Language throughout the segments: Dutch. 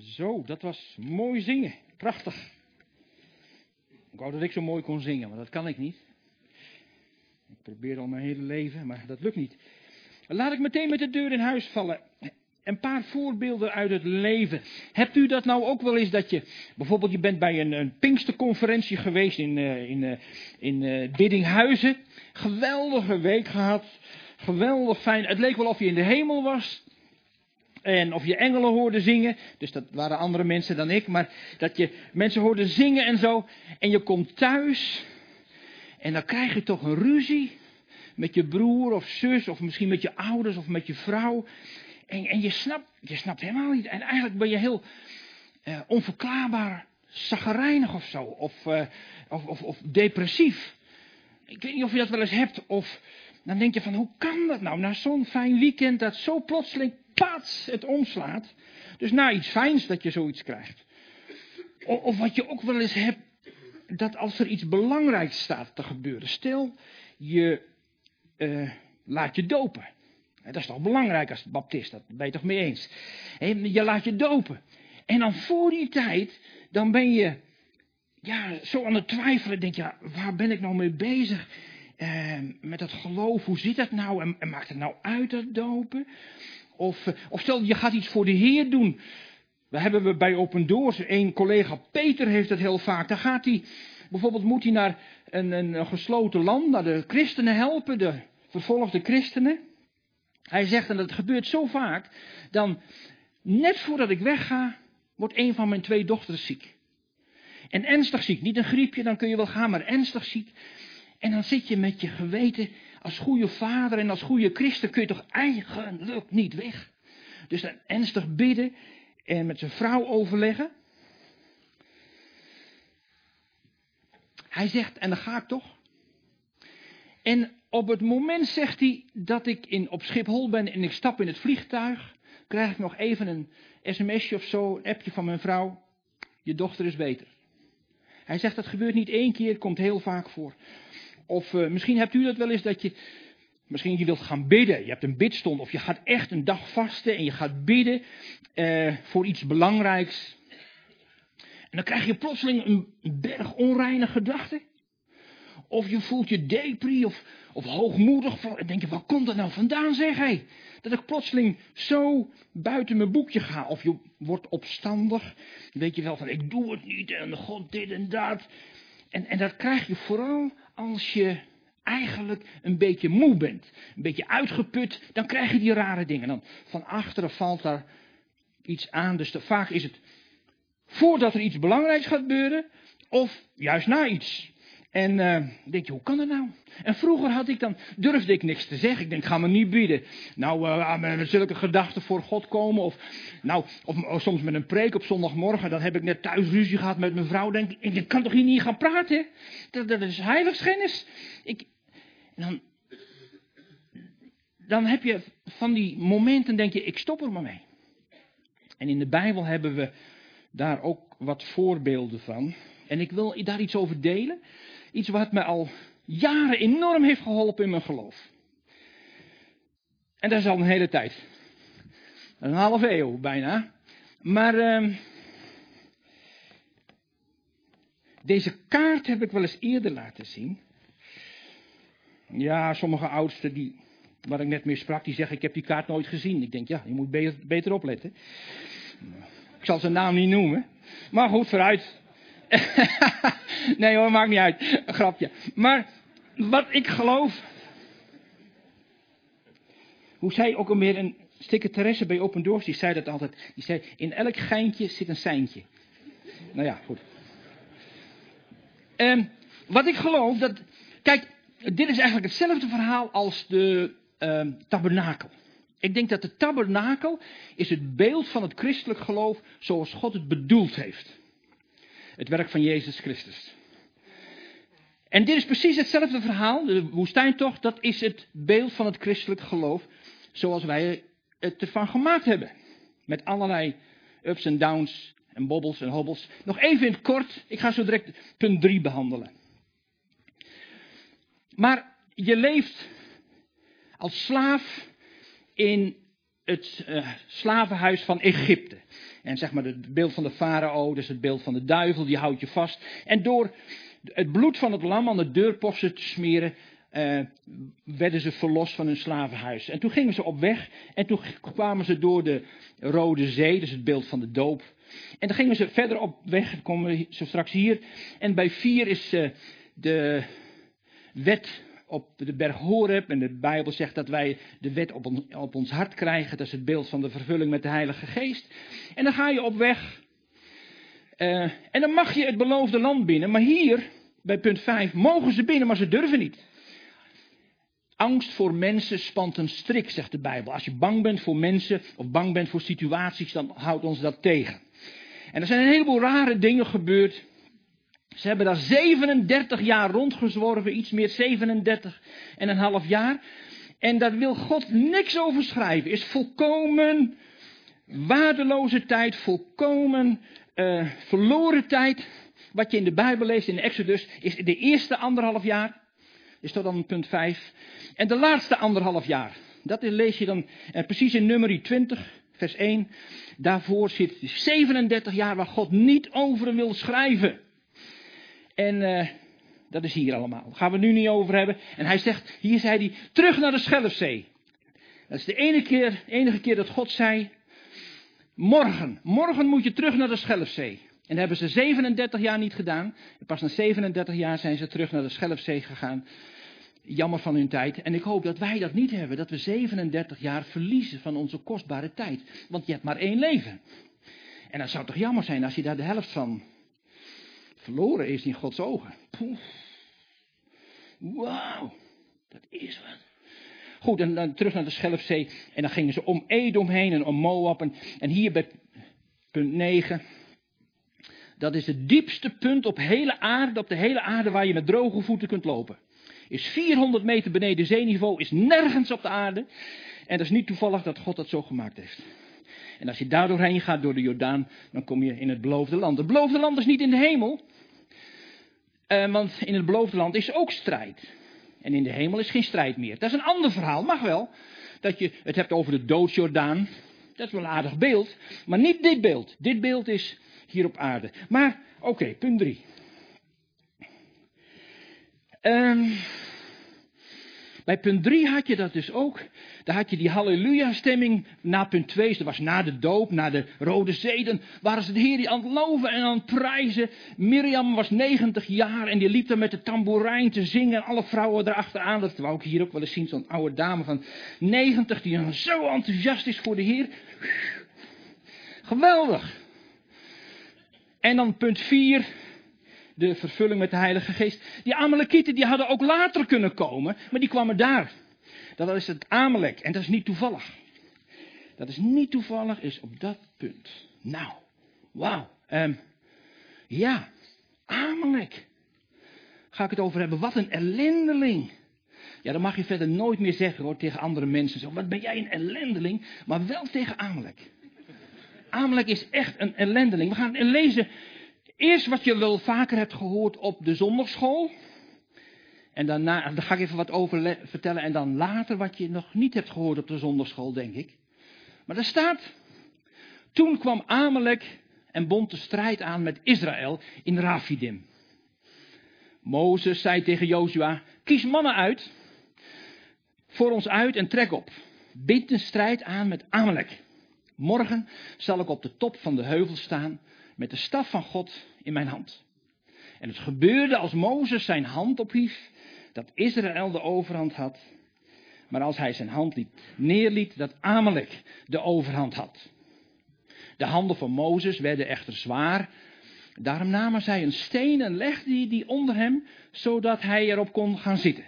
Zo, dat was mooi zingen. Prachtig. Ik wou dat ik zo mooi kon zingen, maar dat kan ik niet. Ik probeer al mijn hele leven, maar dat lukt niet. Laat ik meteen met de deur in huis vallen. Een paar voorbeelden uit het leven. Hebt u dat nou ook wel eens dat je, bijvoorbeeld je bent bij een, een Pinksterconferentie geweest in, uh, in, uh, in uh, Biddinghuizen. Geweldige week gehad. Geweldig fijn. Het leek wel of je in de hemel was. En of je engelen hoorde zingen. Dus dat waren andere mensen dan ik. Maar dat je mensen hoorde zingen en zo. En je komt thuis. En dan krijg je toch een ruzie. Met je broer of zus. Of misschien met je ouders of met je vrouw. En, en je, snapt, je snapt helemaal niet. En eigenlijk ben je heel uh, onverklaarbaar zaggerijnig of zo. Of, uh, of, of, of depressief. Ik weet niet of je dat wel eens hebt. Of dan denk je van hoe kan dat nou? Na zo'n fijn weekend dat zo plotseling pats het omslaat. Dus na iets fijns dat je zoiets krijgt. Of, wat je ook wel eens hebt. Dat als er iets belangrijks staat te gebeuren. Stel je uh, laat je dopen. Dat is toch belangrijk als baptist, dat ben je toch mee eens. Je laat je dopen. En dan voor die tijd, dan ben je ja, zo aan het twijfelen. Denk je, waar ben ik nou mee bezig? Eh, met dat geloof, hoe zit dat nou? En, en maakt het nou uit dat dopen? Of, of stel, je gaat iets voor de Heer doen. We hebben we bij Open Doors, een collega Peter heeft het heel vaak. Dan gaat hij, bijvoorbeeld moet hij naar een, een gesloten land, naar de christenen helpen, de vervolgde christenen. Hij zegt, en dat gebeurt zo vaak, dan net voordat ik wegga, wordt een van mijn twee dochters ziek. En ernstig ziek, niet een griepje, dan kun je wel gaan, maar ernstig ziek. En dan zit je met je geweten, als goede vader en als goede christen kun je toch eigenlijk niet weg. Dus dan ernstig bidden en met zijn vrouw overleggen. Hij zegt, en dan ga ik toch. En op het moment zegt hij dat ik in, op Schiphol ben en ik stap in het vliegtuig, krijg ik nog even een sms'je of zo, een appje van mijn vrouw. Je dochter is beter. Hij zegt dat gebeurt niet één keer, komt heel vaak voor. Of uh, misschien hebt u dat wel eens dat je, misschien je wilt gaan bidden. Je hebt een bidstond of je gaat echt een dag vasten en je gaat bidden uh, voor iets belangrijks. En dan krijg je plotseling een berg onreine gedachten. Of je voelt je depri of, of hoogmoedig. En denk je, waar komt dat nou vandaan, zeg hij? Dat ik plotseling zo buiten mijn boekje ga. Of je wordt opstandig. Weet je wel van, ik doe het niet en God dit en dat. En, en dat krijg je vooral als je eigenlijk een beetje moe bent. Een beetje uitgeput. Dan krijg je die rare dingen. Dan van achteren valt daar iets aan. Dus vaak is het voordat er iets belangrijks gaat gebeuren. Of juist na iets. En uh, denk je, hoe kan dat nou? En vroeger had ik dan, durfde ik niks te zeggen. Ik denk, ga me niet bieden. Nou, met zulke gedachten voor God komen. Of, nou, of, of, soms met een preek op zondagmorgen. Dan heb ik net thuis ruzie gehad met mijn vrouw. Denk ik, ik kan toch hier niet gaan praten? Dat, dat is heiligschennis. Ik, dan, dan heb je van die momenten, denk je, ik stop er maar mee. En in de Bijbel hebben we daar ook wat voorbeelden van. En ik wil daar iets over delen. Iets wat me al jaren enorm heeft geholpen in mijn geloof. En dat is al een hele tijd. Een halve eeuw bijna. Maar uh, deze kaart heb ik wel eens eerder laten zien. Ja, sommige oudsten die, waar ik net mee sprak, die zeggen ik heb die kaart nooit gezien. Ik denk ja, je moet beter, beter opletten. Ik zal zijn naam niet noemen. Maar goed, vooruit. nee hoor, maakt niet uit. Een grapje. Maar wat ik geloof. Hoe zei ook alweer een secretaresse bij Open Doors, die zei dat altijd. Die zei, in elk geintje zit een seintje. Nou ja, goed. Um, wat ik geloof, dat. Kijk, dit is eigenlijk hetzelfde verhaal als de um, tabernakel. Ik denk dat de tabernakel is het beeld van het christelijk geloof zoals God het bedoeld heeft. Het werk van Jezus Christus. En dit is precies hetzelfde verhaal. De woestijntocht, dat is het beeld van het christelijk geloof. Zoals wij het ervan gemaakt hebben. Met allerlei ups en downs en bobbels en hobbels. Nog even in het kort. Ik ga zo direct punt 3 behandelen. Maar je leeft als slaaf in het uh, slavenhuis van Egypte. En zeg maar het beeld van de farao, dus het beeld van de duivel, die houdt je vast. En door het bloed van het lam aan de deurposten te smeren, uh, werden ze verlost van hun slavenhuis. En toen gingen ze op weg en toen kwamen ze door de Rode Zee, dus het beeld van de doop. En dan gingen ze verder op weg, komen we zo straks hier. En bij vier is uh, de wet op de berg Horeb. En de Bijbel zegt dat wij de wet op, op ons hart krijgen. Dat is het beeld van de vervulling met de Heilige Geest. En dan ga je op weg. Uh, en dan mag je het beloofde land binnen. Maar hier, bij punt 5, mogen ze binnen, maar ze durven niet. Angst voor mensen spant een strik, zegt de Bijbel. Als je bang bent voor mensen of bang bent voor situaties, dan houdt ons dat tegen. En er zijn een heleboel rare dingen gebeurd. Ze hebben daar 37 jaar rondgezworven, iets meer 37 en een half jaar. En daar wil God niks over schrijven. Is volkomen waardeloze tijd, volkomen uh, verloren tijd. Wat je in de Bijbel leest in Exodus is de eerste anderhalf jaar. Is dat dan punt 5. En de laatste anderhalf jaar. Dat lees je dan uh, precies in nummer 20, vers 1. Daarvoor zit 37 jaar waar God niet over wil schrijven. En uh, dat is hier allemaal. Daar gaan we nu niet over hebben. En hij zegt, hier zei hij, terug naar de Schelfzee. Dat is de enige keer, enige keer dat God zei, morgen, morgen moet je terug naar de Schelfzee. En dat hebben ze 37 jaar niet gedaan. Pas na 37 jaar zijn ze terug naar de Schelfzee gegaan. Jammer van hun tijd. En ik hoop dat wij dat niet hebben. Dat we 37 jaar verliezen van onze kostbare tijd. Want je hebt maar één leven. En dat zou toch jammer zijn als je daar de helft van verloren is in Gods ogen. Wauw, dat is wat. Goed, en dan terug naar de Schelfzee. En dan gingen ze om Edom heen en om Moab. En, en hier bij punt 9. Dat is het diepste punt op, hele aarde, op de hele aarde waar je met droge voeten kunt lopen. Is 400 meter beneden zeeniveau, is nergens op de aarde. En dat is niet toevallig dat God dat zo gemaakt heeft. En als je daar doorheen gaat door de Jordaan, dan kom je in het beloofde land. Het beloofde land is niet in de hemel. Uh, want in het beloofde land is ook strijd. En in de hemel is geen strijd meer. Dat is een ander verhaal, mag wel. Dat je het hebt over de doodsjordaan. Dat is wel een aardig beeld. Maar niet dit beeld. Dit beeld is hier op aarde. Maar, oké, punt 3. Um, bij punt 3 had je dat dus ook. Daar had je die halleluja-stemming na punt 2. Dat was na de doop, na de Rode Zee. Dan waren ze de Heer die aan het loven en aan het prijzen. Mirjam was 90 jaar en die liep dan met de tamboerijn te zingen. En alle vrouwen erachteraan. Dat wou ik hier ook wel eens zien. Zo'n oude dame van 90 die dan zo enthousiast is voor de Heer. Geweldig. En dan punt 4 de vervulling met de Heilige Geest. Die Amalekieten die hadden ook later kunnen komen, maar die kwamen daar. Dat is het Amalek en dat is niet toevallig. Dat is niet toevallig, is op dat punt. Nou, wauw. Um, ja, Amalek. Ga ik het over hebben. Wat een ellendeling. Ja, dan mag je verder nooit meer zeggen hoor tegen andere mensen. Zo, wat ben jij een ellendeling? Maar wel tegen Amalek. Amalek is echt een ellendeling. We gaan lezen Eerst wat je wel vaker hebt gehoord op de zondagschool. En daarna, daar ga ik even wat over vertellen. En dan later wat je nog niet hebt gehoord op de zondagschool, denk ik. Maar er staat. Toen kwam Amalek en bond de strijd aan met Israël in Rafidim. Mozes zei tegen Jozua: Kies mannen uit. Voor ons uit en trek op. Bind de strijd aan met Amalek. Morgen zal ik op de top van de heuvel staan met de staf van God in mijn hand. En het gebeurde als Mozes zijn hand ophief, dat Israël de overhand had. Maar als hij zijn hand liet, neerliet, dat Amalek de overhand had. De handen van Mozes werden echter zwaar. Daarom namen zij een steen en legden die onder hem, zodat hij erop kon gaan zitten.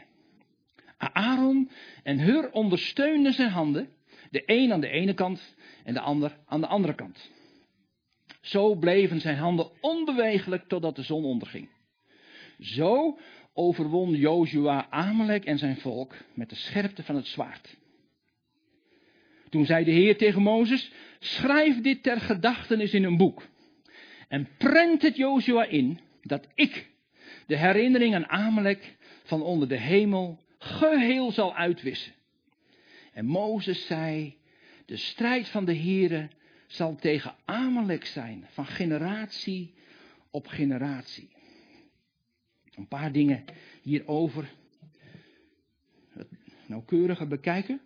Aaron en Hur ondersteunden zijn handen, de een aan de ene kant en de ander aan de andere kant. Zo bleven zijn handen onbewegelijk totdat de zon onderging. Zo overwon Jozua Amalek en zijn volk met de scherpte van het zwaard. Toen zei de Heer tegen Mozes: Schrijf dit ter gedachtenis in een boek. En prent het Jozua in dat ik de herinnering aan Amalek van onder de hemel geheel zal uitwissen. En Mozes zei: De strijd van de Here zal tegen zijn, van generatie op generatie. Een paar dingen hierover. Het nauwkeuriger bekijken.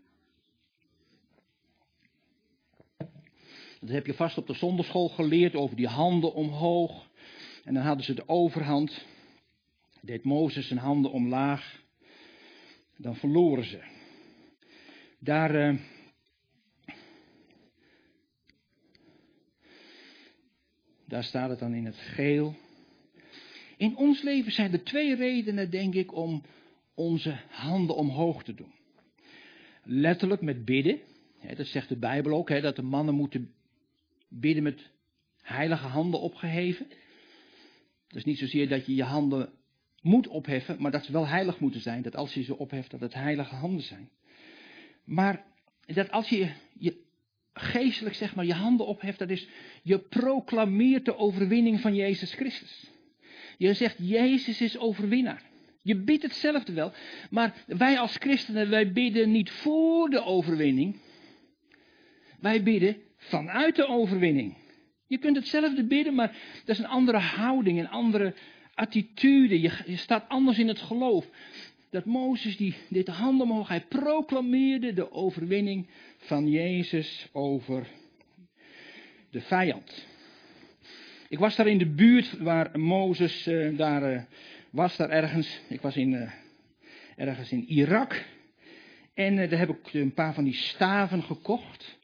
Dat heb je vast op de zonderschool geleerd over die handen omhoog. En dan hadden ze de overhand. Deed Mozes zijn handen omlaag. Dan verloren ze. Daar. Uh, daar staat het dan in het geel. In ons leven zijn er twee redenen, denk ik, om onze handen omhoog te doen. Letterlijk met bidden. dat zegt de Bijbel ook, dat de mannen moeten bidden met heilige handen opgeheven. Dat is niet zozeer dat je je handen moet opheffen, maar dat ze wel heilig moeten zijn. Dat als je ze opheft, dat het heilige handen zijn. Maar dat als je je geestelijk zeg maar je handen opheft, dat is je proclameert de overwinning van Jezus Christus. Je zegt, Jezus is overwinnaar. Je bidt hetzelfde wel, maar wij als christenen, wij bidden niet voor de overwinning. Wij bidden vanuit de overwinning. Je kunt hetzelfde bidden, maar dat is een andere houding, een andere attitude. Je, je staat anders in het geloof. Dat Mozes, die dit handen omhoog, hij proclameerde de overwinning van Jezus over de vijand. Ik was daar in de buurt waar Mozes uh, daar uh, was, daar ergens. Ik was in, uh, ergens in Irak. En daar heb ik een paar van die staven gekocht.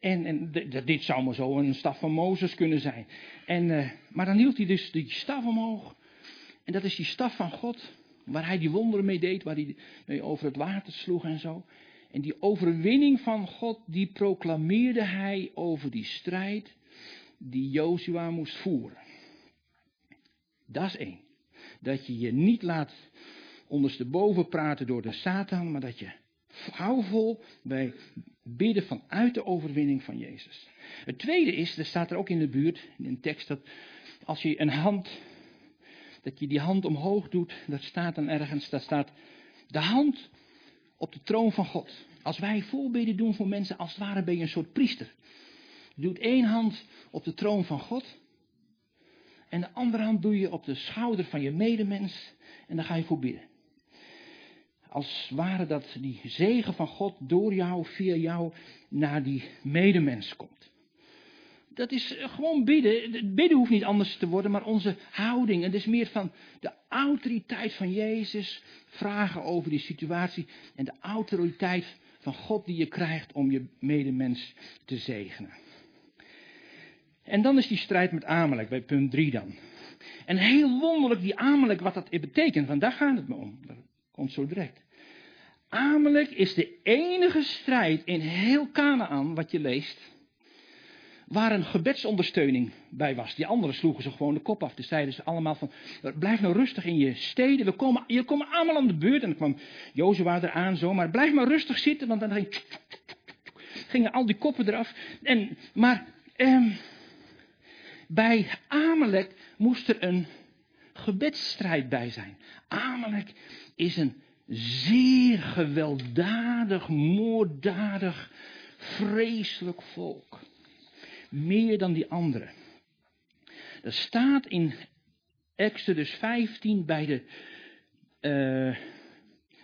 En, en dit zou maar zo een staf van Mozes kunnen zijn. En, maar dan hield hij dus die staf omhoog. En dat is die staf van God. Waar hij die wonderen mee deed, waar hij over het water sloeg en zo. En die overwinning van God, die proclameerde hij over die strijd die Jozua moest voeren. Dat is één. Dat je je niet laat ondersteboven praten door de Satan, maar dat je houvol bij bidden vanuit de overwinning van Jezus. Het tweede is, er staat er ook in de buurt, in een tekst, dat als je een hand, dat je die hand omhoog doet, dat staat dan ergens, daar staat de hand op de troon van God. Als wij voorbeden doen voor mensen, als het ware ben je een soort priester. Je doet één hand op de troon van God. En de andere hand doe je op de schouder van je medemens. En dan ga je voor bidden. Als ware dat die zegen van God door jou, via jou, naar die medemens komt. Dat is gewoon bidden. Bidden hoeft niet anders te worden, maar onze houding. Het is meer van de autoriteit van Jezus. Vragen over die situatie. En de autoriteit van God die je krijgt om je medemens te zegenen. En dan is die strijd met Amalek, bij punt 3 dan. En heel wonderlijk die Amalek, wat dat betekent, want daar gaat het me om. Dat komt zo direct. Amalek is de enige strijd in heel Canaan, wat je leest, waar een gebedsondersteuning bij was. Die anderen sloegen ze gewoon de kop af. Dus zeiden ze allemaal van, blijf nou rustig in je steden. We komen, je komen allemaal aan de beurt. En dan kwam Jozua eraan zo, maar blijf maar rustig zitten, want dan ging, gingen al die koppen eraf. En, maar, eh, bij Amalek moest er een gebedsstrijd bij zijn. Amalek is een zeer gewelddadig, moorddadig, vreselijk volk. Meer dan die anderen. Er staat in Exodus 15 bij de uh,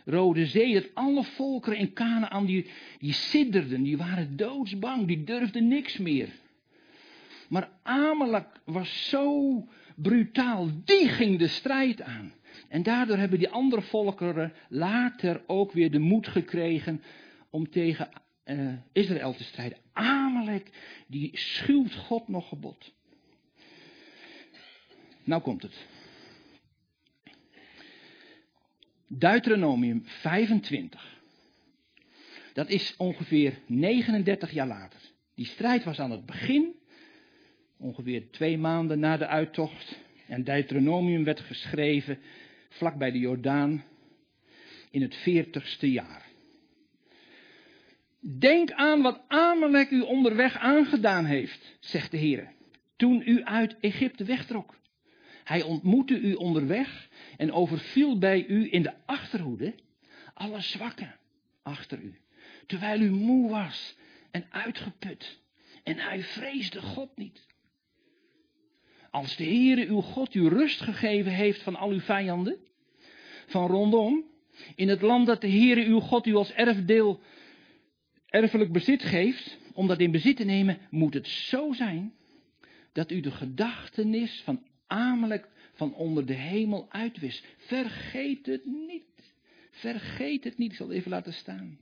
Rode Zee dat alle volkeren in Canaan die, die sidderden, die waren doodsbang, die durfden niks meer. Maar Amalek was zo brutaal, die ging de strijd aan. En daardoor hebben die andere volkeren later ook weer de moed gekregen om tegen uh, Israël te strijden. Amalek, die schuwt God nog gebod. Nou komt het. Deuteronomium 25. Dat is ongeveer 39 jaar later. Die strijd was aan het begin ongeveer twee maanden na de uittocht. En Deuteronomium werd geschreven vlak bij de Jordaan in het veertigste jaar. Denk aan wat Amalek u onderweg aangedaan heeft, zegt de Heer, toen u uit Egypte wegtrok. Hij ontmoette u onderweg en overviel bij u in de achterhoede alle zwakken achter u, terwijl u moe was en uitgeput. En hij vreesde God niet. Als de Heere uw God u rust gegeven heeft van al uw vijanden, van rondom, in het land dat de Heere uw God u als erfdeel, erfelijk bezit geeft, om dat in bezit te nemen, moet het zo zijn dat u de gedachtenis van Amalek van onder de hemel uitwist. Vergeet het niet. Vergeet het niet. Ik zal het even laten staan.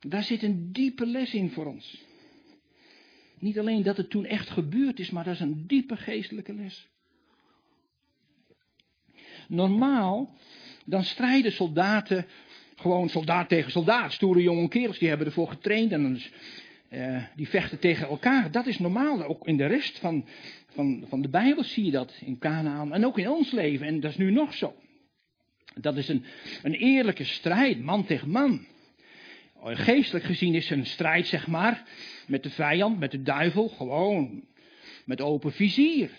Daar zit een diepe les in voor ons. Niet alleen dat het toen echt gebeurd is, maar dat is een diepe geestelijke les. Normaal, dan strijden soldaten gewoon soldaat tegen soldaat. Stoere jonge kerels, die hebben ervoor getraind en uh, die vechten tegen elkaar. Dat is normaal. Ook in de rest van, van, van de Bijbel zie je dat in Canaan en ook in ons leven. En dat is nu nog zo. Dat is een, een eerlijke strijd, man tegen man. Geestelijk gezien is het een strijd, zeg maar, met de vijand, met de duivel, gewoon met open vizier.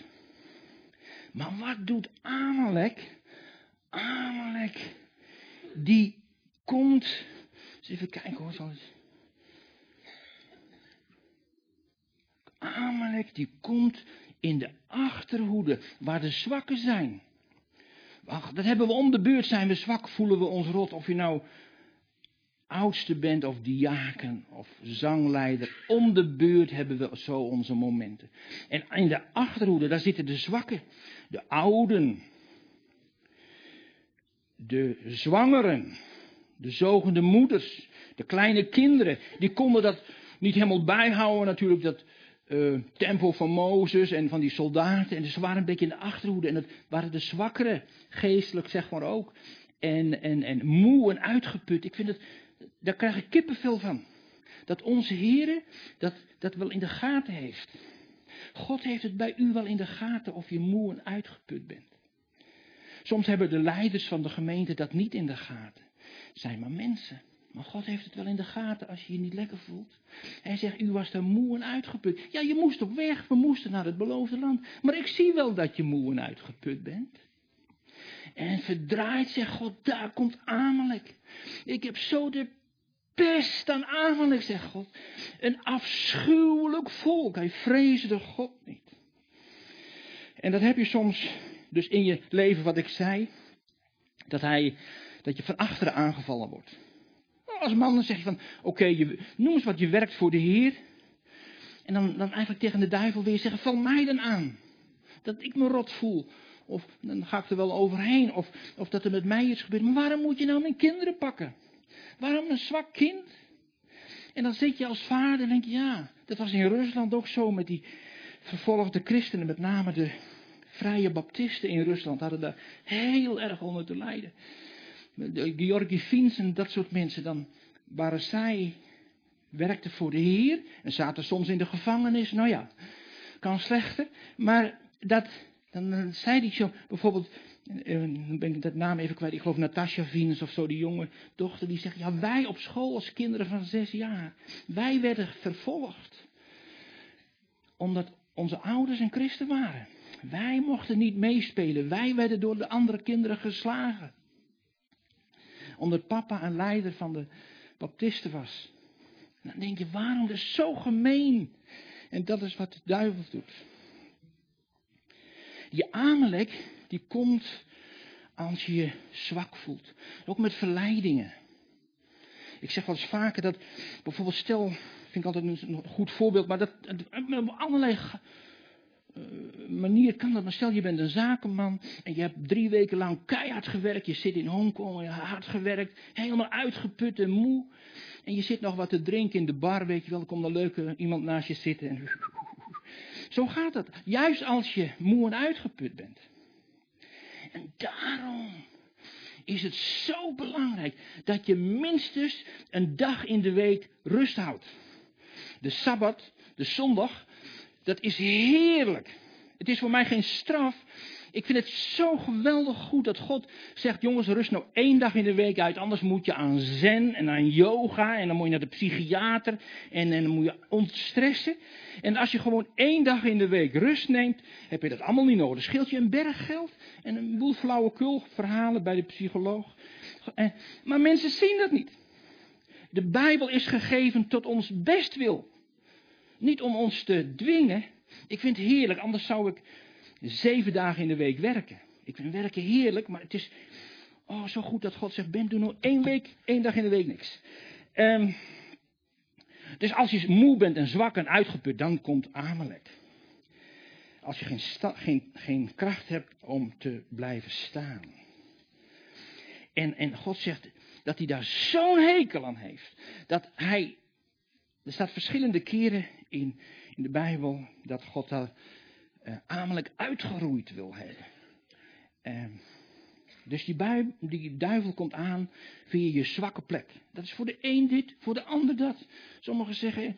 Maar wat doet Amalek? Amalek, die komt. Eens even kijken hoor. Het... Amalek die komt in de achterhoede waar de zwakken zijn. Wacht, dat hebben we om de beurt, zijn we zwak, voelen we ons rot. Of je nou oudste bent of diaken of zangleider. Om de beurt hebben we zo onze momenten. En in de achterhoede, daar zitten de zwakken, de ouden, de zwangeren, de zogende moeders, de kleine kinderen. Die konden dat niet helemaal bijhouden natuurlijk, dat uh, tempo van Mozes en van die soldaten. En ze waren een beetje in de achterhoede. En dat waren de zwakkere, geestelijk zeg maar ook. En, en, en moe en uitgeput. Ik vind het, daar krijg ik kippenvel van. Dat onze Heer dat, dat wel in de gaten heeft. God heeft het bij u wel in de gaten of je moe en uitgeput bent. Soms hebben de leiders van de gemeente dat niet in de gaten. Zijn maar mensen. Maar God heeft het wel in de gaten als je je niet lekker voelt. Hij zegt, u was er moe en uitgeput. Ja, je moest op weg, we moesten naar het beloofde land. Maar ik zie wel dat je moe en uitgeput bent. En verdraait zegt God, daar komt Amalek. Ik heb zo de pest aan Amalek, zegt God. Een afschuwelijk volk. Hij vreesde God niet. En dat heb je soms dus in je leven wat ik zei. Dat, hij, dat je van achteren aangevallen wordt. Als man dan zeg je van, oké, noem eens wat je werkt voor de Heer. En dan, dan eigenlijk tegen de duivel weer zeggen, val mij dan aan. Dat ik me rot voel. Of dan ga ik er wel overheen. Of, of dat er met mij iets gebeurt. Maar waarom moet je nou mijn kinderen pakken? Waarom een zwak kind? En dan zit je als vader en denk je, ja, dat was in Rusland ook zo met die vervolgde christenen. Met name de vrije baptisten in Rusland hadden daar heel erg onder te lijden. Georgi Fins en dat soort mensen, dan waren zij, werkten voor de Heer en zaten soms in de gevangenis. Nou ja, kan slechter. Maar dat, dan zei die zo, bijvoorbeeld, eh, dan ben ik dat naam even kwijt, ik geloof Natasha Vins of zo, die jonge dochter, die zegt, ja wij op school als kinderen van zes jaar, wij werden vervolgd. Omdat onze ouders een christen waren. Wij mochten niet meespelen, wij werden door de andere kinderen geslagen omdat papa een leider van de baptisten was. En dan denk je, waarom is zo gemeen? En dat is wat de duivel doet. Je Amalek, die komt als je je zwak voelt. Ook met verleidingen. Ik zeg wel eens vaker dat, bijvoorbeeld stel, vind ik altijd een goed voorbeeld, maar dat, allerlei manier kan dat. Maar stel je bent een zakenman en je hebt drie weken lang keihard gewerkt. Je zit in Hongkong, je hebt hard gewerkt, helemaal uitgeput en moe. En je zit nog wat te drinken in de bar, weet je wel. Er komt een leuke iemand naast je zitten. En Zo gaat dat. Juist als je moe en uitgeput bent. En daarom is het zo belangrijk dat je minstens een dag in de week rust houdt. De Sabbat, de zondag, dat is heerlijk. Het is voor mij geen straf. Ik vind het zo geweldig goed dat God zegt: jongens, rust nou één dag in de week uit. Anders moet je aan zen en aan yoga. En dan moet je naar de psychiater. En, en dan moet je ontstressen. En als je gewoon één dag in de week rust neemt, heb je dat allemaal niet nodig. Scheelt je een berg geld en een boel flauwekul verhalen bij de psycholoog. maar mensen zien dat niet. de Bijbel is gegeven tot ons bestwil. Niet om ons te dwingen. Ik vind het heerlijk, anders zou ik zeven dagen in de week werken. Ik vind werken heerlijk, maar het is oh, zo goed dat God zegt, Ben, doe nou één week, één dag in de week niks. Um, dus als je moe bent en zwak en uitgeput, dan komt Amalek. Als je geen, geen, geen kracht hebt om te blijven staan. En, en God zegt dat hij daar zo'n hekel aan heeft. Dat hij. Er staat verschillende keren in, in de Bijbel dat God daar uh, Amalek uitgeroeid wil hebben. Uh, dus die, die duivel komt aan via je zwakke plek. Dat is voor de een dit, voor de ander dat. Sommigen zeggen,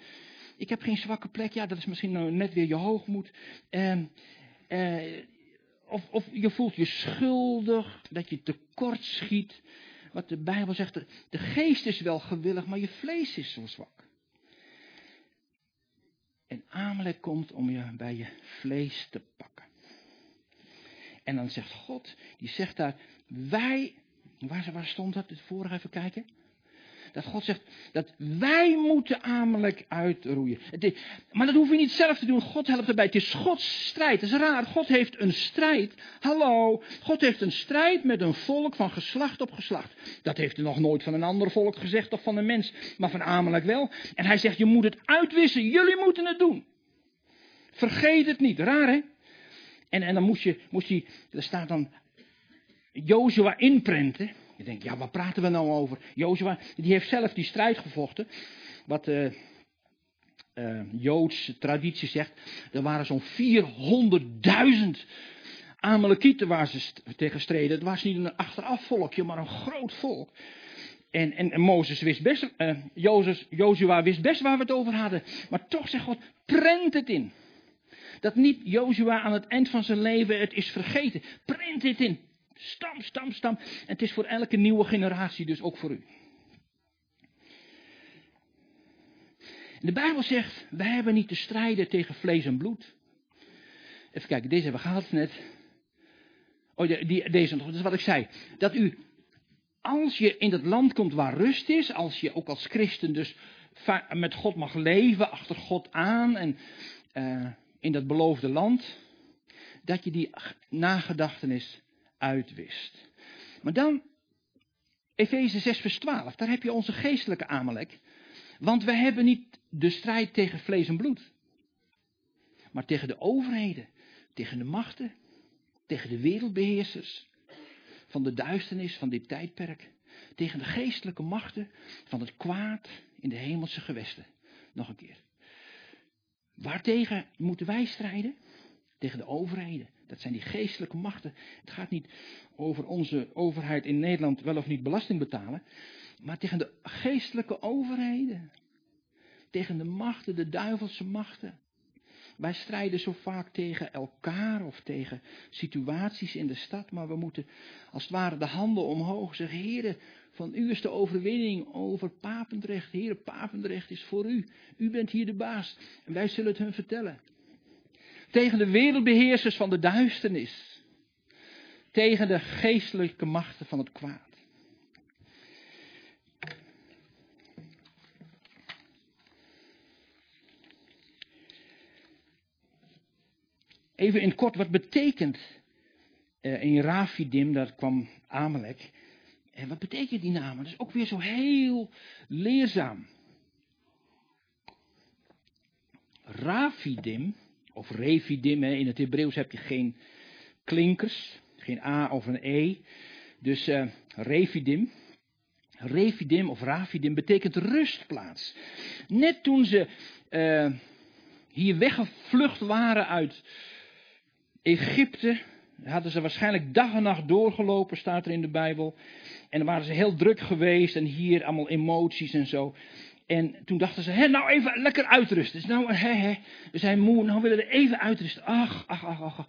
ik heb geen zwakke plek. Ja, dat is misschien nou net weer je hoogmoed. Uh, of, of je voelt je schuldig, dat je tekort schiet. Wat de Bijbel zegt, de geest is wel gewillig, maar je vlees is zo zwak. En Amalek komt om je bij je vlees te pakken. En dan zegt God, die zegt daar, wij, waar, waar stond dat? Het vorige even kijken. Dat God zegt dat wij moeten Amalek uitroeien. maar dat hoef je niet zelf te doen. God helpt erbij. Het is Gods strijd. Het is raar. God heeft een strijd. Hallo. God heeft een strijd met een volk van geslacht op geslacht. Dat heeft hij nog nooit van een ander volk gezegd of van een mens. Maar van Amalek wel. En hij zegt je moet het uitwissen. Jullie moeten het doen. Vergeet het niet. Raar hè? En, en dan moest je, moest hij, er staat dan Jozua inprenten. Je denkt, ja, waar praten we nou over? Jozua, die heeft zelf die strijd gevochten. Wat uh, uh, Joodse traditie zegt. Er waren zo'n 400.000 Amalekieten waar ze tegen streden. Het was niet een achteraf volkje, maar een groot volk. En, en, en Mozes wist best, uh, Jozua wist best waar we het over hadden. Maar toch zegt God, prent het in. Dat niet Jozua aan het eind van zijn leven het is vergeten. Prent dit in. Stam, stam, stam. En het is voor elke nieuwe generatie dus ook voor u. De Bijbel zegt, wij hebben niet te strijden tegen vlees en bloed. Even kijken, deze hebben we gehad net. Oh, die, deze nog, dat is wat ik zei. Dat u, als je in het land komt waar rust is, als je ook als christen dus met God mag leven, achter God aan en uh, in dat beloofde land, dat je die nagedachtenis uitwist. Maar dan, Efeze 6 vers 12, daar heb je onze geestelijke Amalek. Want wij hebben niet de strijd tegen vlees en bloed. Maar tegen de overheden, tegen de machten, tegen de wereldbeheersers van de duisternis van dit tijdperk. Tegen de geestelijke machten van het kwaad in de hemelse gewesten. Nog een keer. Waartegen moeten wij strijden? Tegen de overheden. Dat zijn die geestelijke machten. Het gaat niet over onze overheid in Nederland wel of niet belasting betalen. Maar tegen de geestelijke overheden. Tegen de machten, de duivelse machten. Wij strijden zo vaak tegen elkaar of tegen situaties in de stad, maar we moeten als het ware de handen omhoog zeggen, heren, van u is de overwinning over Papendrecht. Heren, Papendrecht is voor u. U bent hier de baas en wij zullen het hun vertellen. Tegen de wereldbeheersers van de duisternis. Tegen de geestelijke machten van het kwaad. Even in kort, wat betekent uh, in Rafidim, daar kwam Amalek. En wat betekent die naam? Dat is ook weer zo heel leerzaam. Rafidim, of Refidim, in het Hebreeuws heb je geen klinkers, geen A of een E. Dus uh, Refidim, Refidim of Rafidim betekent rustplaats. Net toen ze uh, hier weggevlucht waren uit Egypte, hadden ze waarschijnlijk dag en nacht doorgelopen, staat er in de Bijbel. En dan waren ze heel druk geweest en hier allemaal emoties en zo. En toen dachten ze, hé, nou even lekker uitrusten. Dus nou, hè, hè. We zijn moe, nou willen we even uitrusten. Ach, ach, ach, ach.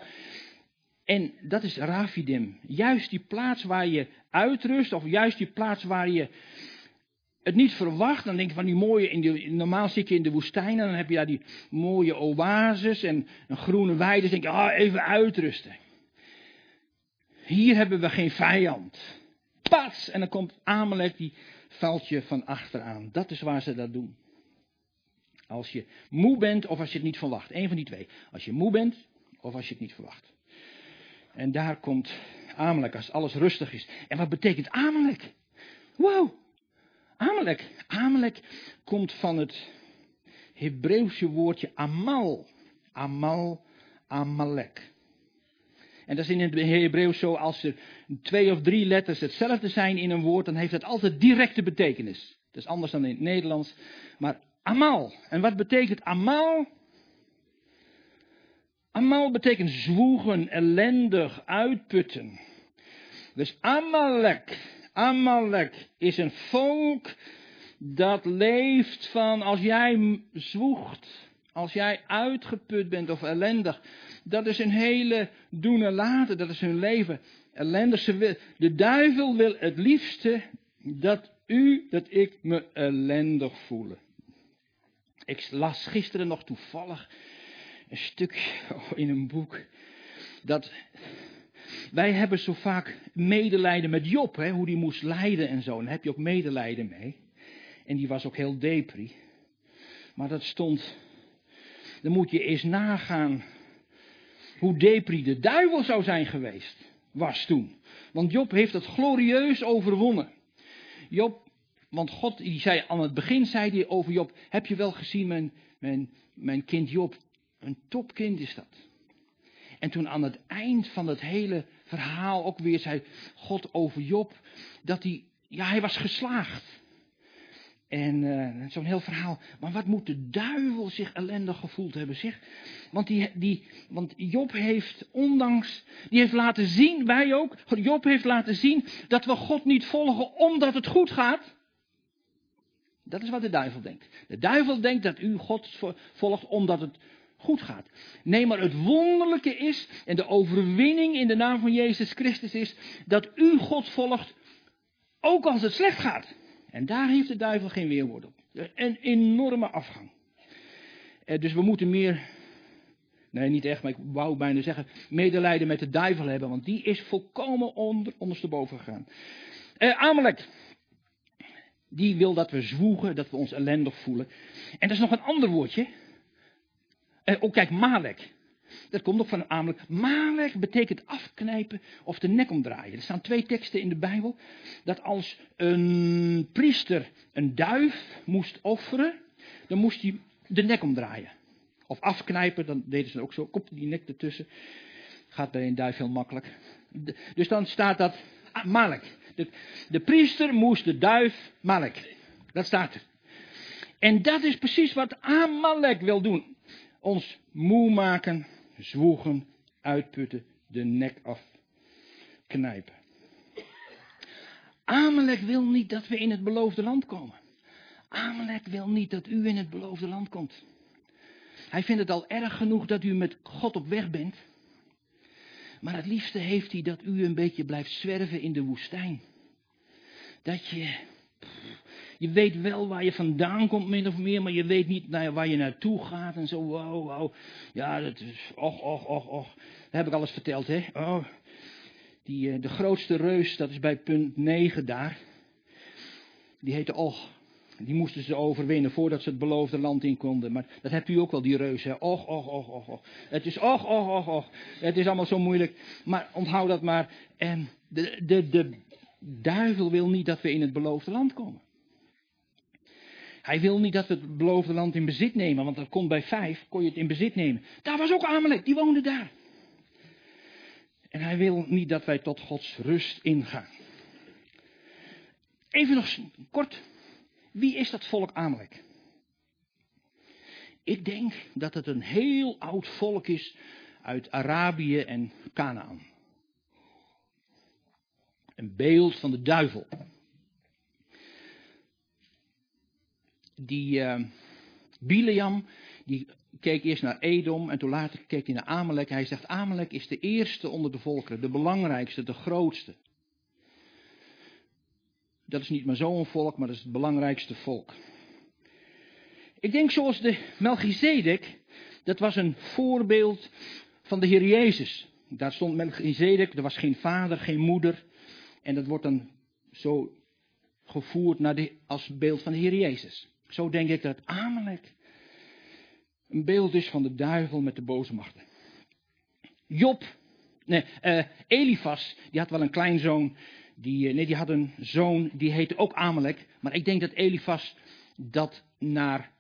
En dat is Rafidim. Juist die plaats waar je uitrust, of juist die plaats waar je het niet verwacht. Dan denk je van die mooie, in de, normaal zit je in de woestijn en dan heb je daar die mooie oases en een groene weide. Dan denk je, ah, even uitrusten. Hier hebben we geen vijand. pats, en dan komt Amalek, die valt je van achteraan. Dat is waar ze dat doen. Als je moe bent of als je het niet verwacht. Eén van die twee. Als je moe bent of als je het niet verwacht. En daar komt Amalek als alles rustig is. En wat betekent Amalek? Wow. Amalek. Amalek komt van het Hebreeuwse woordje amal. Amal, Amalek. En dat is in het Hebreeuws zo, als er twee of drie letters hetzelfde zijn in een woord, dan heeft dat altijd directe betekenis. Dat is anders dan in het Nederlands. Maar amal. En wat betekent amal? Amal betekent zwoegen, ellendig, uitputten. Dus Amalek, Amalek is een volk dat leeft van als jij zwoegt, als jij uitgeput bent of ellendig. Dat is een hele doen en laten, dat is hun leven. Ellendig, de duivel wil het liefste dat u, dat ik me ellendig voelen. Ik las gisteren nog toevallig een stuk in een boek. Dat wij hebben zo vaak medelijden met Job, hè, hoe die moest lijden en zo. En daar heb je ook medelijden mee. En die was ook heel depri. Maar dat stond. Dan moet je eens nagaan hoe depri de duivel zou zijn geweest. Was toen. Want Job heeft dat glorieus overwonnen. Job, want God, die zei aan het begin, zei hij over Job: Heb je wel gezien, mijn, mijn, mijn kind Job? Een topkind is dat. En toen aan het eind van het hele verhaal ook weer zei God over Job, dat hij, ja, hij was geslaagd. En uh, zo'n heel verhaal. Maar wat moet de duivel zich ellendig gevoeld hebben, zeg? Want, die, die, want Job heeft, ondanks, die heeft laten zien, wij ook, Job heeft laten zien dat we God niet volgen omdat het goed gaat. Dat is wat de duivel denkt. De duivel denkt dat u God volgt omdat het goed gaat. Nee, maar het wonderlijke is, en de overwinning in de naam van Jezus Christus is, dat u God volgt, ook als het slecht gaat. En daar heeft de duivel geen weerwoord op. Een enorme afgang. Eh, dus we moeten meer, nee niet echt, maar ik wou bijna zeggen, medelijden met de duivel hebben, want die is volkomen onder, ondersteboven gegaan. Eh, Amalek, die wil dat we zwoegen, dat we ons ellendig voelen. En dat is nog een ander woordje. Eh, oh kijk, Malek. Dat komt ook van Amalek. Malek betekent afknijpen of de nek omdraaien. Er staan twee teksten in de Bijbel. Dat als een priester een duif moest offeren, dan moest hij de nek omdraaien. Of afknijpen, dan deden ze ook zo, kopte die nek ertussen. Gaat bij een duif heel makkelijk. Dus dan staat dat ah, Malek. De, de priester moest de duif Malek. Dat staat er. En dat is precies wat Amalek wil doen. Ons moe maken, zwoegen, uitputten, de nek afknijpen. Amalek wil niet dat we in het beloofde land komen. Amalek wil niet dat u in het beloofde land komt. Hij vindt het al erg genoeg dat u met God op weg bent. Maar het liefste heeft hij dat u een beetje blijft zwerven in de woestijn. Dat je je weet wel waar je vandaan komt, min of meer, maar je weet niet naar waar je naartoe gaat en zo. Wow, wow. Ja, dat is. Och, och, och, och. Dat heb ik alles verteld, hè? Oh. Die, uh, de grootste reus, dat is bij punt 9 daar. Die heette Och. Die moesten ze overwinnen voordat ze het beloofde land in konden. Maar dat hebt u ook wel, die reus. Hè? Och, och, och, och, och. Het is och, och, och, och. Het is allemaal zo moeilijk. Maar onthoud dat maar. En de, de, de duivel wil niet dat we in het beloofde land komen. Hij wil niet dat we het beloofde land in bezit nemen, want dat komt bij vijf, kon je het in bezit nemen. Daar was ook Amalek, die woonde daar. En hij wil niet dat wij tot Gods rust ingaan. Even nog kort, wie is dat volk Amalek? Ik denk dat het een heel oud volk is uit Arabië en Canaan. Een beeld van de duivel. Die uh, Bileam, die keek eerst naar Edom en toen later keek hij naar Amalek. Hij zegt, Amalek is de eerste onder de volkeren, de belangrijkste, de grootste. Dat is niet maar zo'n volk, maar dat is het belangrijkste volk. Ik denk zoals de Melchizedek, dat was een voorbeeld van de Heer Jezus. Daar stond Melchizedek, er was geen vader, geen moeder. En dat wordt dan zo gevoerd naar de, als beeld van de Heer Jezus. Zo denk ik dat Amalek een beeld is van de duivel met de boze machten. Job, nee, uh, Elifas, die had wel een kleinzoon. Die, uh, nee, die had een zoon, die heette ook Amalek. Maar ik denk dat Elifas dat naar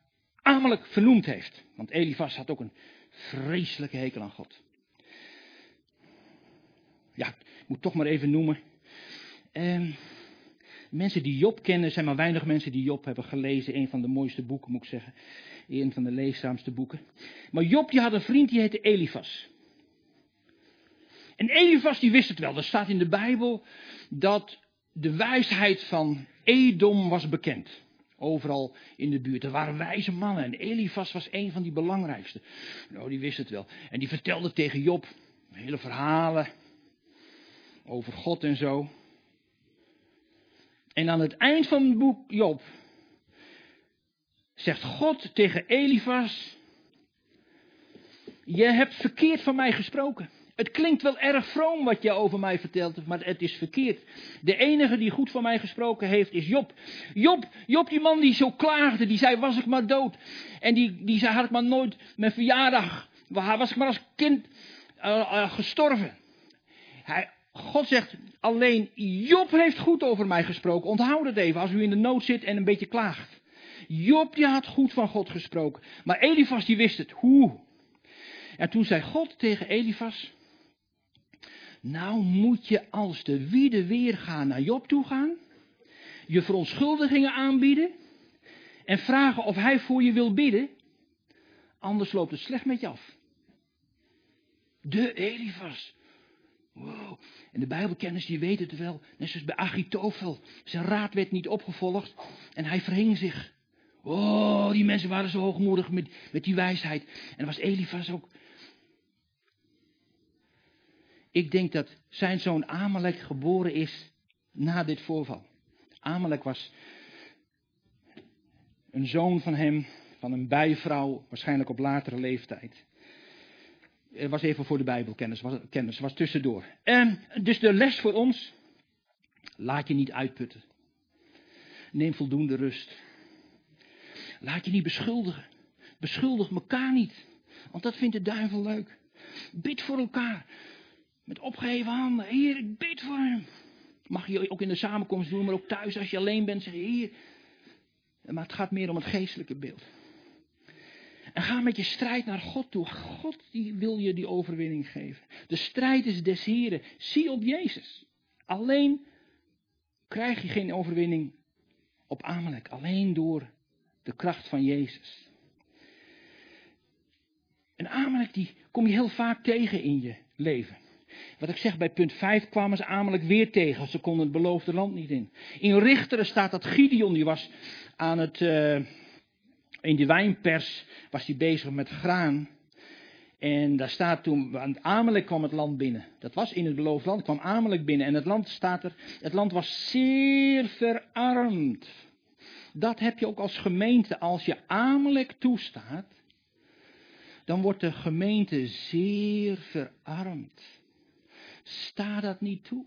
Amalek vernoemd heeft. Want Elifas had ook een vreselijke hekel aan God. Ja, ik moet toch maar even noemen. Uh, mensen die Job kennen, zijn maar weinig mensen die Job hebben gelezen. Een van de mooiste boeken, moet ik zeggen. Een van de leeszaamste boeken. Maar Job die had een vriend die heette Elifas. En Elifas die wist het wel. Er staat in de Bijbel dat de wijsheid van Edom was bekend. Overal in de buurt. Er waren wijze mannen. En Elifas was een van die belangrijkste. Nou, die wist het wel. En die vertelde tegen Job hele verhalen over God en zo. En aan het eind van het boek Job zegt God tegen Elifas: Je hebt verkeerd van mij gesproken. Het klinkt wel erg vroom wat je over mij vertelt, maar het is verkeerd. De enige die goed van mij gesproken heeft is Job. Job, Job die man die zo klaagde, die zei was ik maar dood. En die, die zei had ik maar nooit mijn verjaardag, was ik maar als kind uh, uh, gestorven. Hij, God zegt alleen Job heeft goed over mij gesproken. Onthoud het even als u in de nood zit en een beetje klaagt. Job die had goed van God gesproken. Maar Elifas die wist het. Hoe? En toen zei God tegen Elifas. Nou moet je als de wiede weer gaan naar Job toe gaan. Je verontschuldigingen aanbieden. En vragen of hij voor je wil bidden. Anders loopt het slecht met je af. De Elifas. Wow. En de Bijbelkenners die weten het wel. Net zoals bij Achitofel. Zijn raad werd niet opgevolgd. En hij verhing zich. Oh, die mensen waren zo hoogmoedig met, met die wijsheid. En was Elifas ook. Ik denk dat zijn zoon Amalek geboren is na dit voorval. Amalek was een zoon van hem, van een bijvrouw, waarschijnlijk op latere leeftijd. Het was even voor de Bijbelkennis, was, kennis, was tussendoor. En dus de les voor ons, laat je niet uitputten. Neem voldoende rust. Laat je niet beschuldigen. Beschuldig elkaar niet. Want dat vindt de duivel leuk. Bid voor elkaar. Met opgeheven handen. Heer, ik bid voor hem. Mag je ook in de samenkomst doen, maar ook thuis als je alleen bent. Zeg je, Heer. Maar het gaat meer om het geestelijke beeld. En ga met je strijd naar God toe. God die wil je die overwinning geven. De strijd is des Heren. Zie op Jezus. Alleen krijg je geen overwinning op Amalek. Alleen door de kracht van Jezus. En Amalek die kom je heel vaak tegen in je leven. Wat ik zeg, bij punt 5 kwamen ze Amalek weer tegen. Ze konden het beloofde land niet in. In Richteren staat dat Gideon, die was aan het, uh, in de wijnpers, was hij bezig met graan. En daar staat toen, aan Amalek kwam het land binnen. Dat was in het beloofde land, kwam Amalek binnen. En het land staat er, het land was zeer verarmd. Dat heb je ook als gemeente. Als je Amalek toestaat, dan wordt de gemeente zeer verarmd. Sta dat niet toe.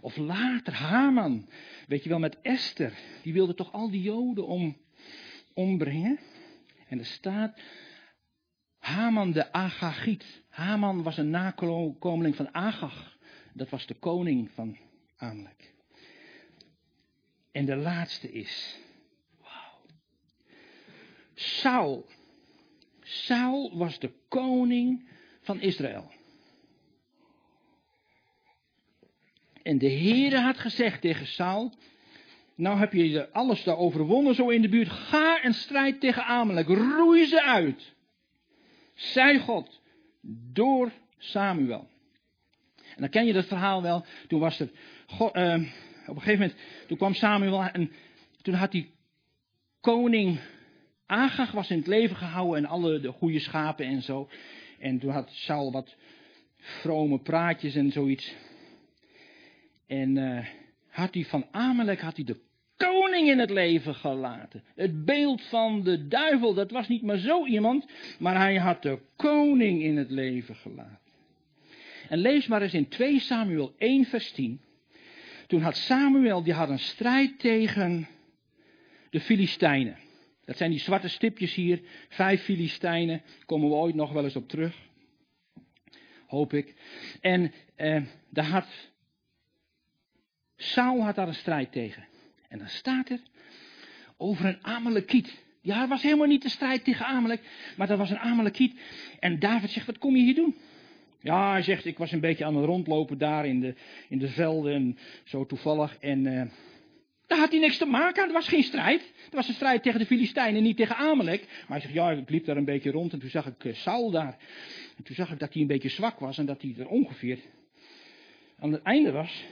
Of later, Haman, weet je wel, met Esther, die wilde toch al die Joden om, ombrengen. En er staat, Haman de Agagiet. Haman was een nakomeling van Agag. Dat was de koning van Amalek. En de laatste is, wauw. Saul. Saul was de koning van Israël. En de Heere had gezegd tegen Saul, nou heb je alles daar overwonnen zo in de buurt, ga en strijd tegen Amalek, roei ze uit. Zij God, door Samuel. En dan ken je dat verhaal wel, toen was er, uh, op een gegeven moment, toen kwam Samuel en toen had die koning Agag was in het leven gehouden en alle de goede schapen en zo. En toen had Saul wat vrome praatjes en zoiets. En uh, had hij van Amalek had hij de in het leven gelaten. Het beeld van de duivel, dat was niet maar zo iemand, maar hij had de koning in het leven gelaten. En lees maar eens in 2 Samuel 1 vers 10. toen had Samuel, die had een strijd tegen de Filistijnen. Dat zijn die zwarte stipjes hier, vijf Filistijnen, komen we ooit nog wel eens op terug. Hoop ik. En eh, daar had, Saul had daar een strijd tegen. En dan staat er over een Amalekiet. Ja, het was helemaal niet de strijd tegen Amalek, maar dat was een Amalekiet. En David zegt, wat kom je hier doen? Ja, hij zegt, ik was een beetje aan het rondlopen daar in de, in de velden en zo toevallig. En uh, daar had hij niks te maken er was geen strijd. Er was een strijd tegen de Filistijnen, niet tegen Amalek. Maar hij zegt, ja, ik liep daar een beetje rond en toen zag ik uh, Saul daar. En toen zag ik dat hij een beetje zwak was en dat hij er ongeveer aan het einde was.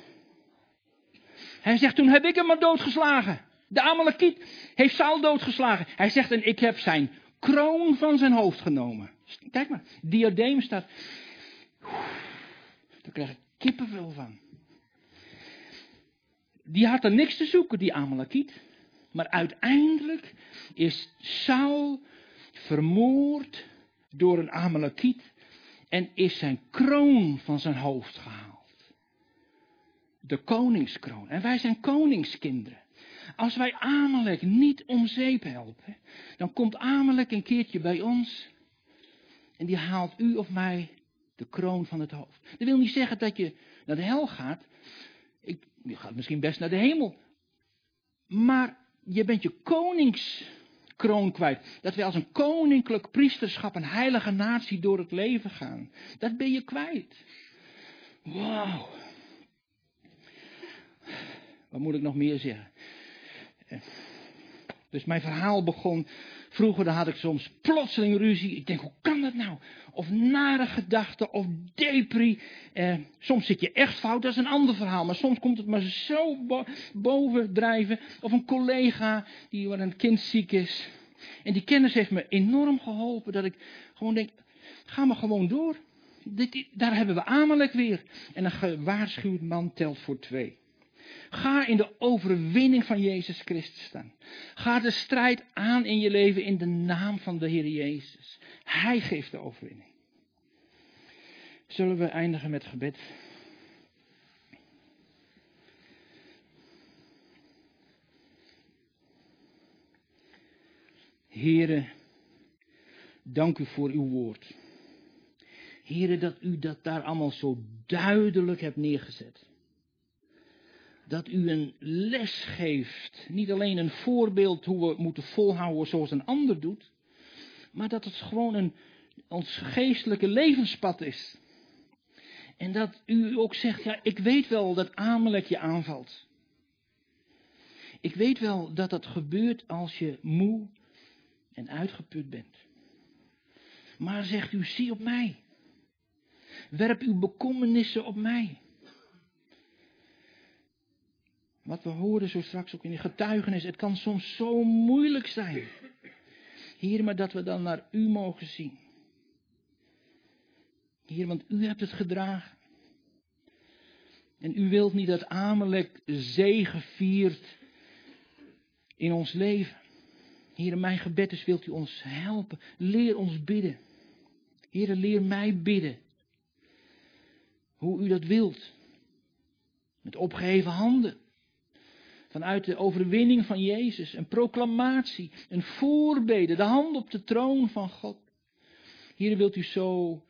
Hij zegt, toen heb ik hem maar doodgeslagen. De Amalekiet heeft Saul doodgeslagen. Hij zegt, en ik heb zijn kroon van zijn hoofd genomen. Kijk maar, diadeem staat. Daar krijg ik kippenvel van. Die had er niks te zoeken, die Amalekiet. Maar uiteindelijk is Saul vermoord door een Amalekiet en is zijn kroon van zijn hoofd gehaald. De koningskroon. En wij zijn koningskinderen. Als wij Amalek niet om zeep helpen, dan komt Amalek een keertje bij ons en die haalt u of mij de kroon van het hoofd. Dat wil niet zeggen dat je naar de hel gaat. Ik, je gaat misschien best naar de hemel. Maar je bent je koningskroon kwijt. Dat wij als een koninklijk priesterschap, een heilige natie door het leven gaan. Dat ben je kwijt. Wauw. Wat moet ik nog meer zeggen? Dus mijn verhaal begon. Vroeger had ik soms plotseling ruzie. Ik denk, hoe kan dat nou? Of nare gedachten, of depri. Eh, soms zit je echt fout, dat is een ander verhaal. Maar soms komt het maar zo bo bovendrijven. Of een collega die waar een kind ziek is. En die kennis heeft me enorm geholpen. Dat ik gewoon denk, ga maar gewoon door. Dit, daar hebben we Amalek weer. En een gewaarschuwd man telt voor twee. Ga in de overwinning van Jezus Christus staan. Ga de strijd aan in je leven in de naam van de Heer Jezus. Hij geeft de overwinning. Zullen we eindigen met gebed? Heren, dank u voor uw woord. Heren, dat u dat daar allemaal zo duidelijk hebt neergezet dat u een les geeft. Niet alleen een voorbeeld hoe we moeten volhouden zoals een ander doet. Maar dat het gewoon een, ons geestelijke levenspad is. En dat u ook zegt, ja, ik weet wel dat Amalek je aanvalt. Ik weet wel dat dat gebeurt als je moe en uitgeput bent. Maar zegt u, zie op mij. Werp uw bekommernissen op mij. Wat we horen zo straks ook in de getuigenis. Het kan soms zo moeilijk zijn. Heer, maar dat we dan naar u mogen zien. Heer, want u hebt het gedragen. En u wilt niet dat Amalek zegen viert in ons leven. Heer, mijn gebed is, wilt u ons helpen. Leer ons bidden. Heer, leer mij bidden. Hoe u dat wilt. Met opgeheven handen. Vanuit de overwinning van Jezus. Een proclamatie. Een voorbede. De hand op de troon van God. Hier wilt u zo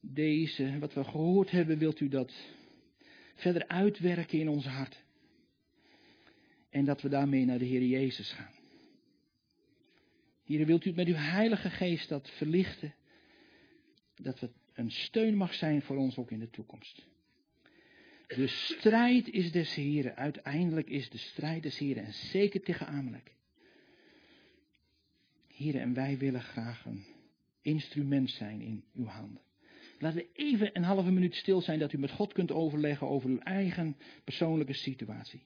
deze, wat we gehoord hebben, wilt u dat verder uitwerken in ons hart. En dat we daarmee naar de Heer Jezus gaan. Hier wilt u met uw Heilige Geest dat verlichten. Dat het een steun mag zijn voor ons ook in de toekomst. De strijd is des Heren. Uiteindelijk is de strijd des Heren. En zeker tegen Amalek. Heren, en wij willen graag een instrument zijn in uw handen. Laten we even een halve minuut stil zijn dat u met God kunt overleggen over uw eigen persoonlijke situatie.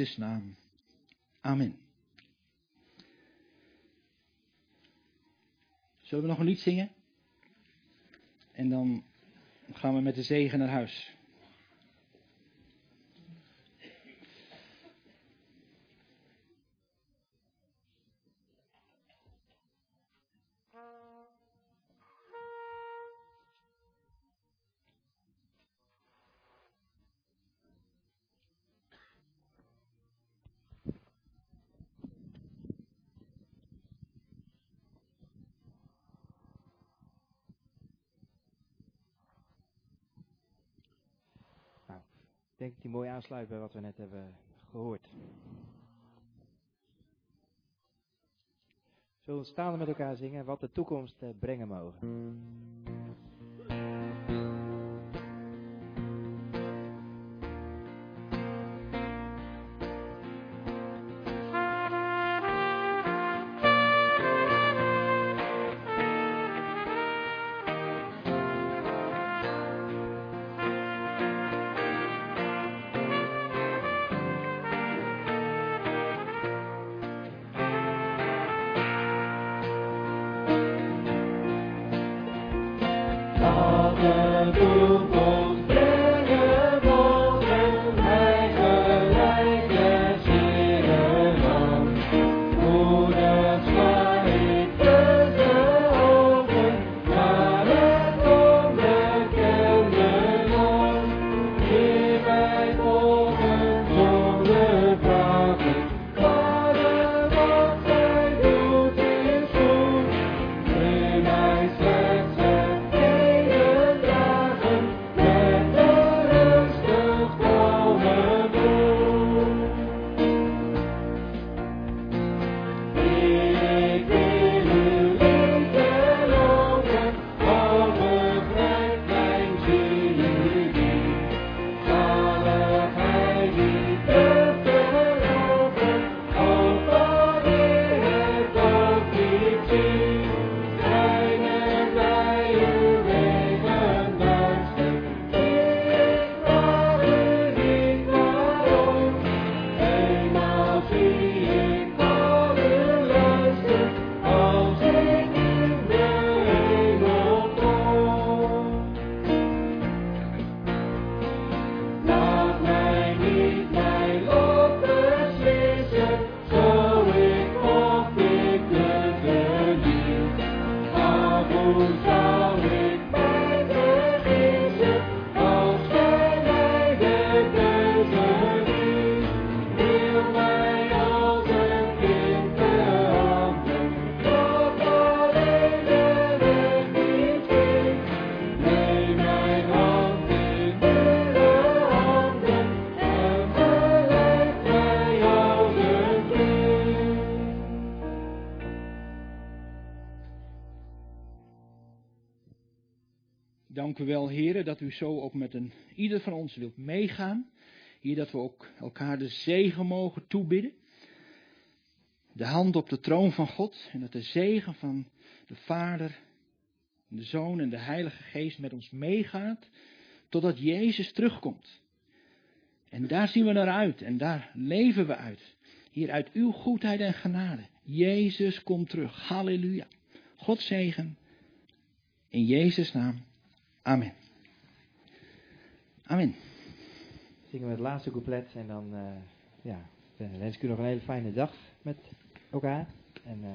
Naam. Amen. Zullen we nog een lied zingen? En dan gaan we met de zegen naar huis. Denk dat die mooi aansluit bij wat we net hebben gehoord. Zullen we staan met elkaar zingen wat de toekomst eh, brengen mogen? Dat u zo ook met een, ieder van ons wilt meegaan. Hier dat we ook elkaar de zegen mogen toebidden. De hand op de troon van God. En dat de zegen van de Vader, de Zoon en de Heilige Geest met ons meegaat. Totdat Jezus terugkomt. En daar zien we naar uit. En daar leven we uit. Hier uit uw goedheid en genade. Jezus komt terug. Halleluja. God zegen. In Jezus' naam. Amen. Amen. Zingen we het laatste couplet en dan uh, ja, wens ik u nog een hele fijne dag met elkaar. En uh,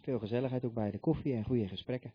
veel gezelligheid ook bij de koffie en goede gesprekken.